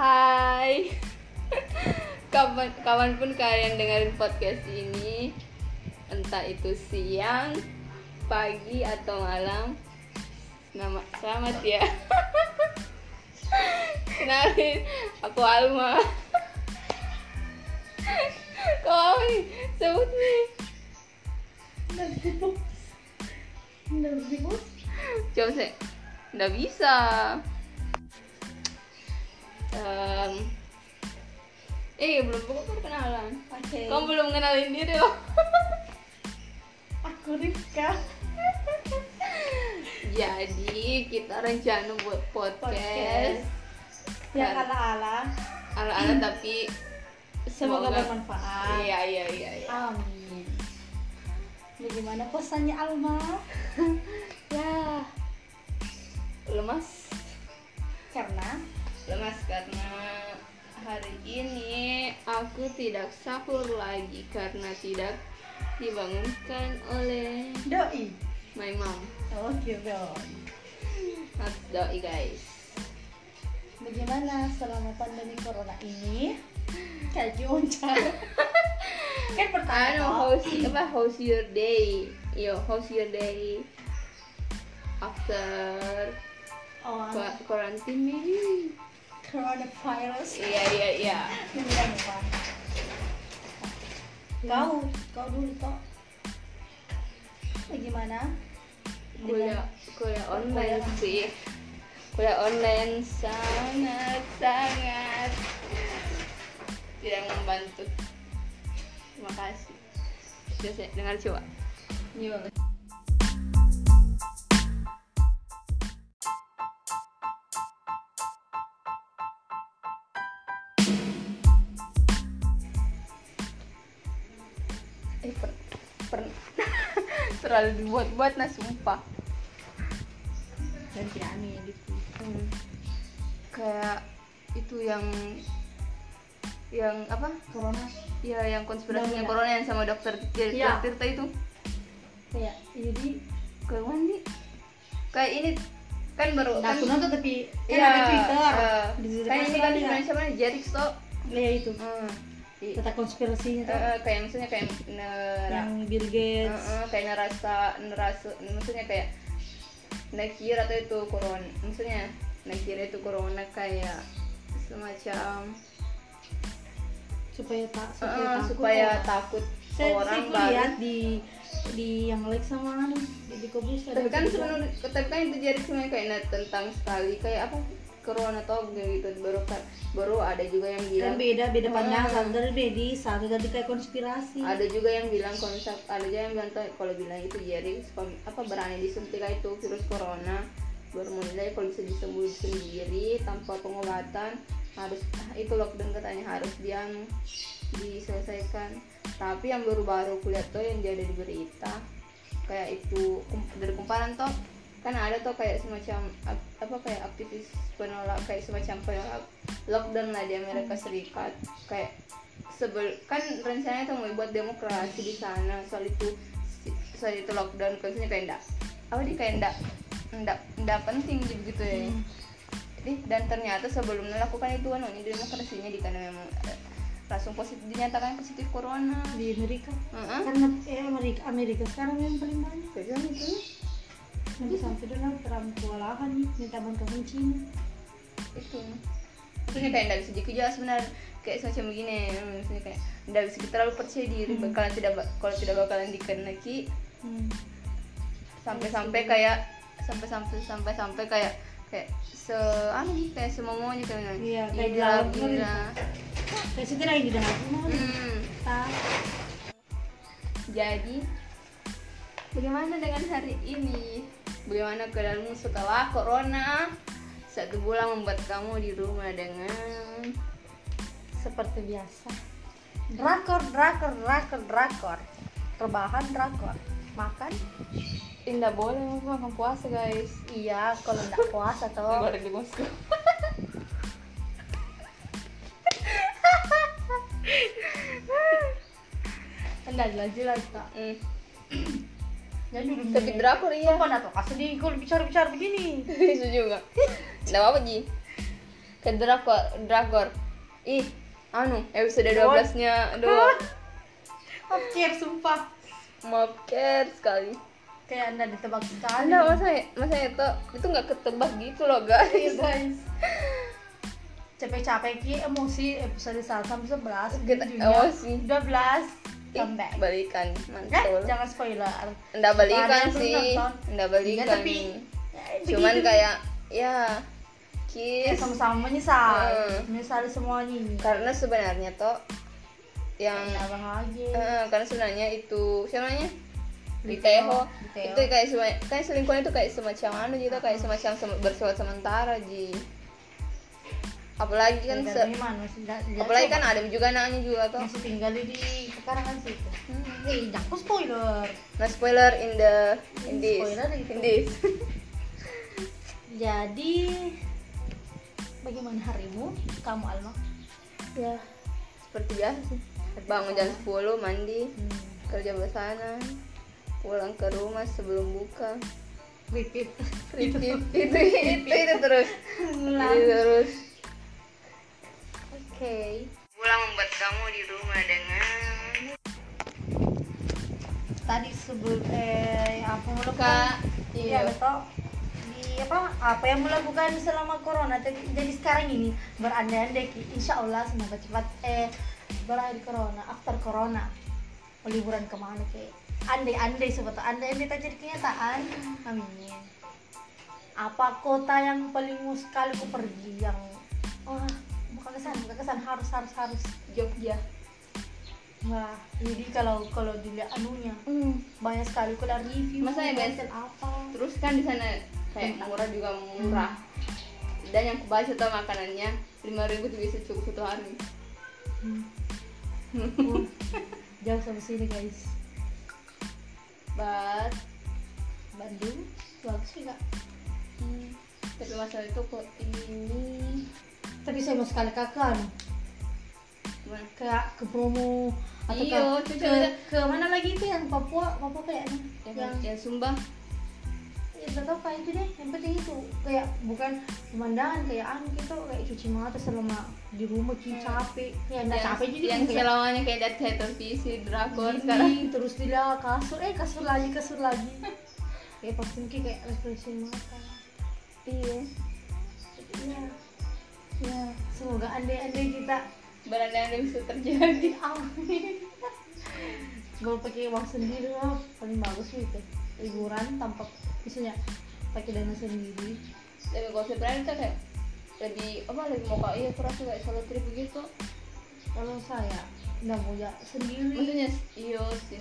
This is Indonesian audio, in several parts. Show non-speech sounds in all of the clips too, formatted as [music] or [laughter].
Hai. [laughs] Kapan, Kapan pun kalian dengerin podcast ini Entah itu siang, pagi, atau malam Nama, Selamat ya. [laughs] Kenalin, aku Alma. [laughs] Kau nih, sebut nih. Coba sih, nggak bisa Em, Eh, belum pokok perkenalan Oke. Kamu belum kenalin diri loh [laughs] Aku Rifka. [laughs] Jadi kita rencana buat podcast, Podcast. Yang Kan. ala-ala. Ala-ala [clears throat] tapi Semoga bermanfaat. Iya iya iya iya. Amin. Bagaimana pesannya Alma? [laughs] Ya Lemas Karena Lemas karena hari ini aku tidak sahur lagi karena tidak dibangunkan oleh doi. my mom Oke doi. Not doi guys Bagaimana selama pandemi corona ini? Kayak wawancara. [laughs] kan pertama Ano, toh. how's, apa, how's your day? Yo, how's your day after Oh, qu- quarantine maybe? Coronavirus. Iya, iya, iya. Kau, kau dulu toh. Bagaimana? Kuliah, kuliah online sih. Kuliah online sangat, sangat tidak membantu. Terima kasih. Dengar coba. Gimana? Per, [laughs] terlalu dibuat-buat nah sumpah. Dan tidak aneh gitu. Hmm. kayak itu yang yang apa Corona ya yang konspirasinya corona yang sama dokter Iya. Tirta itu kayak jadi kayak mandi kayak ini kan baru Nah, kan aku tapi kan iya, ada Twitter. di Twitter kan ini kan sebenarnya Jerix tuh Ya itu. Hmm. Tentang konspirasinya tuh. eh, kayak misalnya kayak nera, yang Bill Gates. eh, kayak nerasa nerasa maksudnya kayak nakir atau itu corona maksudnya nakir itu corona kayak semacam supaya tak supaya Eh, takut supaya orang. takut saya, orang saya baru lihat di di yang like sama anu di, di kobus tapi kan sebenarnya tapi kan itu jadi sebenarnya kayak tentang sekali kayak apa corona atau gitu. Baru kan baru ada juga yang bilang beda beda pandangan. Hmm. satu dari medis satu dari kayak konspirasi. Ada juga yang bilang konsep ada juga yang bilang kalau bilang itu jadi apa berani disuntik itu virus corona. Baru mulai kalau bisa disembuh sendiri tanpa pengobatan. Harus itu lockdown katanya harus dia diselesaikan. Tapi yang baru-baru kulihat tuh yang jadi di berita kayak itu dari kumparan toh kan ada tuh kayak semacam ap- apa kayak aktivis penolak kayak semacam penolak lockdown lah di Amerika Serikat. Kayak sebel kan rencananya tuh mau buat demokrasi di sana soal itu soal itu lockdown maksudnya kayak enggak apa dia kayak enggak enggak enggak penting gitu ya. Hmm. jadi dan ternyata sebelum melakukan itu anu ini demokrasinya di karena memang eh, langsung positif dinyatakan positif corona. Di Amerika? Karena eh, Amerika Amerika sekarang yang paling banyak. Kan itu nanti sampai Donald Trump kewalahan nih minta bantuan Cina itu. Maksudnya kayak enggak bisa dikejar sebenarnya. Kayak semacam begini maksudnya kayak enggak bisa kita terlalu percaya diri. Hmm. bakalan tidak kalau tidak bakalan dikenaki. Hmm. sampai-sampai kayak sampai-sampai sampai-sampai kayak kayak se anu kayak semuanya kayak Iya, kayak dilarang gila. kayak situ lagi di dalam hmm. jadi bagaimana dengan hari ini bagaimana keadaanmu setelah corona? Satu bulan membuat kamu di rumah dengan seperti biasa. Drakor drakor drakor drakor. Rebahan drakor. Makan? Tidak boleh makan puasa guys. Iya kalau nggak puasa tuh goreng di Moskow. Enggak jelas jelas tak hmm. Jadi tapi drakor iya. Apa nak tuh kasih di kalau bicara bicara begini. [laughs] Setuju nggak nggak apa-apa ji. Ke drakor drakor. Ih anu episode 12 nya aduh. Oke, sumpah. maaf care sekali. Kayak anda ditebak sekali. anda masa masa itu itu nggak ketebak gitu loh Iya, guys. Guys. Capek-capek ki. Emosi episode 1 sampai 11 Kita emosi. 12 Ih, comeback. balikan Eh, mantul jangan spoiler. Nggak Ada balikan sih nonton. nggak Iya, balikan tapi ya, cuman begitu. kayak ya Ya, kiss sama-sama menyesal. Hmm. Menyesal semuanya karena sebenarnya toh yang eh, karena sebenarnya itu Liteo. Liteo Liteo. itu kayak kayak selingkuhan itu kayak semacam anu gitu kayak semacam sem- bersifat sementara ji apalagi kan se- apalagi kan ada juga anaknya juga toh masih tinggal di pekarangan situ. Hmm. Eh, jangan spoiler. nah spoiler in the in this Spoiler gitu. in this [laughs] Jadi bagaimana harimu? Kamu Alma? ya seperti biasa sih bangun jam 10 mandi Hmm. kerja bersana pulang ke rumah sebelum buka Repeat. itu [laughs] itu itu, itu, itu terus terus oke pulang membuat kamu di rumah dengan Tadi sebelum eh apa mau Kak, lakukan? iya. Iya betul. Di apa apa yang melakukan selama corona jadi jadi sekarang ini berandai-andai ki- insya Allah semoga cepat eh berakhir corona after corona liburan ke mana ke andai-andai sebetulnya andai-andai tak jadi kenyataan amin apa kota yang paling mau sekali ku pergi yang wah bukan kesan bukan kesan harus harus harus. Jogja. Wah, jadi kalau kalau dilihat anunya banyak sekali kalau review Masa ya, hotel apa. Terus kan di sana kayak murah juga murah. Dan yang kubaca tuh makanannya lima ribu tuh bisa cukup satu hari. Hmm. [laughs] Wah, jauh sama sini guys. But Bandung bagus kak hmm, tapi masalah itu kok ini tapi saya mau sekali gimana? kayak ke Bromo atau Iya, ke, ke, ke mana lagi itu yang Papua? Papua kayaknya yang, yang yang sumbang. Ya nggak tahu kayak itu deh. Yang penting itu. Kayak bukan pemandangan kayak anu gitu. Kayak cuci mata selama di rumah ki capek. Ya nggak capek juga yang kayak selamanya kayak lihat kayak televisi drakor sekarang. terus dilihat kasur. Eh kasur lagi kasur lagi. Kayak pasti kayak refreshing mata. Iya. Iya ya semoga andai-andai kita barang-barang bisa terjadi. [laughs] Amin. Kalau pakai uang sendiri lah paling bagus gitu liburan tanpa misalnya pakai dana sendiri. Tapi kalau sebenarnya kita kayak lebih apa lebih mau kayak iya kerasa kayak solo trip begitu kalau saya nggak mau ya sendiri. Maksudnya iya sih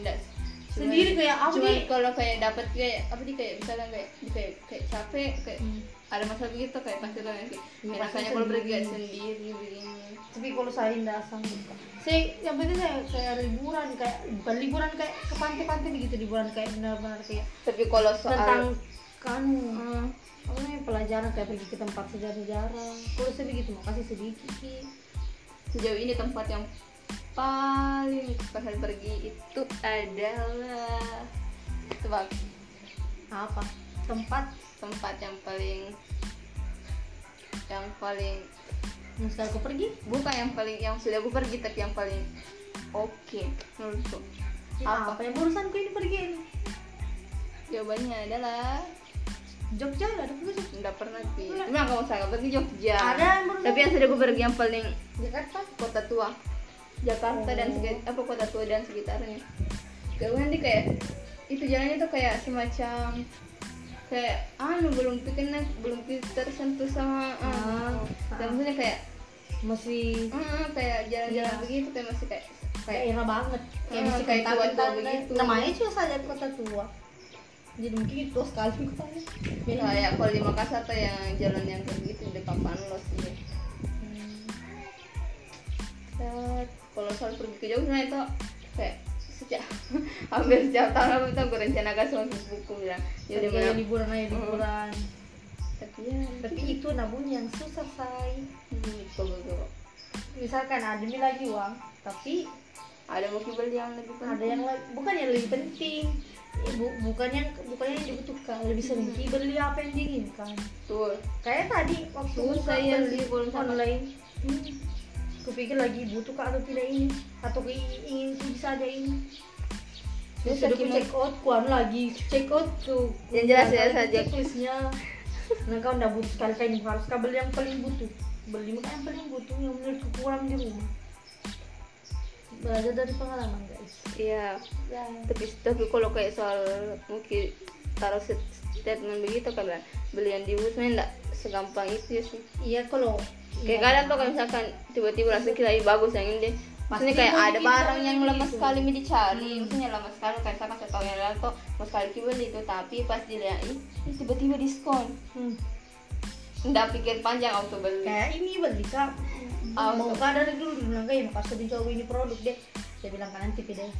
Sendiri kayak apa cuman nih? kalau kayak dapat kayak apa sih kayak misalnya kayak kayak kayak capek kayak Hmm. ada masalah begitu kayak pasti kan kayak Iya, kayak rasanya kalau pergi sendiri. kayak sendiri begini tapi kalau saya nggak sanggup saya yang penting saya kayak liburan kayak bukan liburan kayak ke pantai-pantai begitu liburan kayak benar-benar kayak tapi kalau soal tentang kanu Hmm, apa namanya pelajaran kayak pergi ke tempat sejarah-sejarah kalau saya begitu mau kasih sedikit Ki. sejauh ini tempat yang paling pengen pergi itu adalah tebak apa? Tempat? Tempat yang paling yang paling yang sekali aku pergi? Bukan yang paling yang sudah aku pergi tapi yang paling oke menurutku. Apa, Apa? yang barusan ku ini pergi ini? Jawabannya adalah Jogja lah ada pergi Jogja? Nggak pernah sih. Nggak. Usah nggak pergi Jogja. Ada yang tapi yang sudah aku pergi yang paling Jakarta? kota tua Jakarta dan Oh. sekitar apa kota tua dan sekitarnya kayak nanti kayak itu jalannya tuh kayak semacam kayak anu belum kena belum tersentuh sama Ah, anu ah. dan maksudnya kayak masih mm, kayak jalan-jalan Iya. begitu kayak masih kayak kayak daerah banget kayak Ah, masih kayak kentang-kentang tua-tua dan- begitu. namanya juga saja kota tua jadi mungkin itu tua sekali kotanya kayak kalau di Makassar tuh yang jalan yang kayak gitu di papan los gitu Hmm. Kalau soal pergi ke jauh nah itu kayak sejak [laughs] hampir setiap tahun aku tuh aku rencanakan sama buku bilang jadi kayak liburan aja liburan. Tapi ya tapi itu namun yang susah say. Hmm, gitu. misalkan ada nih lagi uang tapi ada mau beli yang lebih penting ada yang bukan yang lebih penting. Eh, bu- bukan yang bukan yang dibutuhkan lebih sering ki beli apa yang diinginkan. Tuh. kayak tadi waktu Susah buka ya beli online. hmm. Kupikir lagi butuh kah atau tidak ini atau ingin ku bisa aja ini Terus gimana? check out kuan lagi check out tuh Yang jelas ya, saja. checklistnya nah kau udah butuh sekali kali ini harus kabel yang paling butuh beli maka yang paling butuh yang menurutku kurang di rumah belajar dari pengalaman guys Iya. ya Tapi tapi kalau kayak soal mungkin taruh statement begitu kan Bang, belian di bus enggak segampang itu ya sih. iya kalau Kayak kadang tuh kalau misalkan tiba-tiba langsung kita "Ih, bagus yang ini deh. Maksudnya kayak ada bikin barang yang beli lama itu. sekali mi dicari, Hmm. maksudnya lama sekali kayak saya tahu yang lalu tuh mau sekali beli itu tapi pas dilihat ih ih, tiba-tiba diskon. hmm. Nggak pikir panjang auto beli. kayak ini beli kak Ah, mau kak dari dulu bilang kayak mau kasih dicoba ini produk deh saya bilang kan nanti deh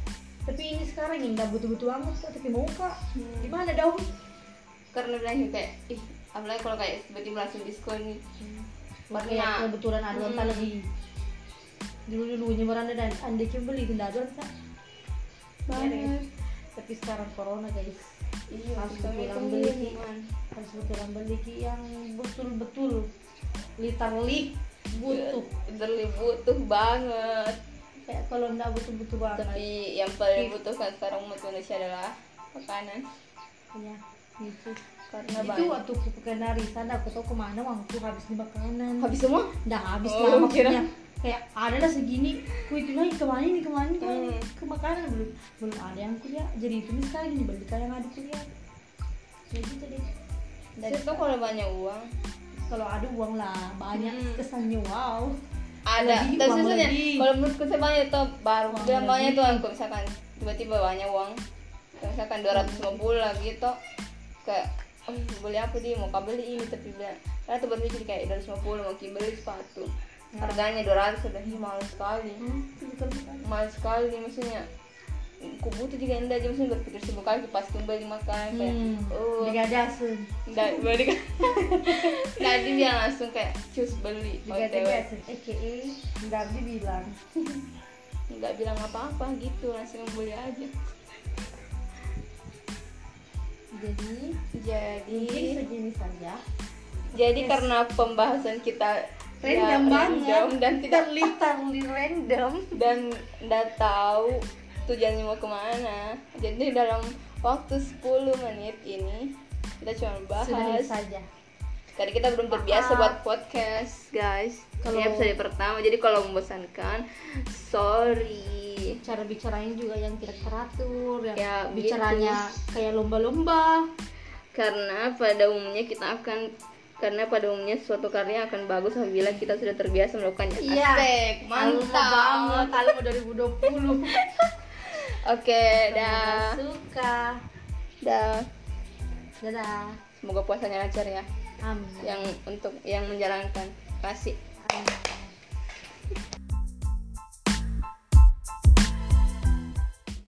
tapi ini sekarang ini nggak butuh-butuh amat kak tapi mau kak Hmm. gimana dong Karena bilang gitu kayak ih apalagi kalau kayak tiba-tiba langsung diskon nih. makanya Karena- kebetulan ada Hmm. lagi dulu dulunya meranda dan anda yang beli nggak ada kak Banget. tapi sekarang corona guys Iya, Harus itu beli. lingkungan. harus betulan beli Ki, yang betul-betul literally butuh Literally butuh banget. kayak kalau nggak butuh-butuh banget Tapi yang paling butuhkan sekarang umat manusia adalah makanan. ya gitu Karena itu banyak. waktu aku ke Narisan aku tahu ke mana uangku habis di makanan. Habis semua? udah habis Oh, lah maksudnya. Kira. kayak ada lah segini. Ku itu lagi ke mana ini ke mana ini? Hmm. ke makanan. Belum belum ada yang kuliah. Jadi itu nih sekali nih kayak yang ada kuliah. Ya gitu deh. Dan Saya tuh kalau banyak uang. Kalau ada uang lah banyak Hmm. kesannya wow. Ada. Lebih, tapi sebenarnya kalau menurutku saya banyak tuh baru bilang banyak tuh kalau misalkan tiba-tiba banyak uang. Misalkan 250 lah gitu. Kayak oh beli apa dia mau kau beli ini tapi bilang karena tuh berpikir kayak 250 mau ki beli sepatu. Ya. harganya 200 udah ih mahal sekali. Hmm, mahal sekali maksudnya. Ku butuh juga enggak aja maksudnya berpikir seribu kali pas kembali makan kayak hmm. oh. Digadasun enggak balik enggak dia bilang langsung kayak cus beli. Digadasun aka nggak dibilang nggak bilang apa-apa gitu langsung beli aja jadi jadi mungkin segini saja. jadi Yes. karena pembahasan kita ya, random banget. random dan tidak literally random. dan nggak tahu tujuannya mau ke mana. Jadi dalam waktu 10 menit ini kita cuma sudah bahas saja. Tadi kita belum terbiasa buat podcast, guys. Kalau- Ini episode pertama, jadi kalau membosankan, sorry. Cara bicaranya juga yang tidak teratur yang Ya, bicaranya kayak lomba-lomba Karena pada umumnya kita akan karena pada umumnya suatu karya akan bagus apabila kita sudah terbiasa melakukannya. Iya. Asik, mantap. banget Alma 2020 [laughs] Oke, dah. suka Dah. dadah Semoga puasanya lancar ya. amin Yang untuk yang menjalankan. Kasih. amin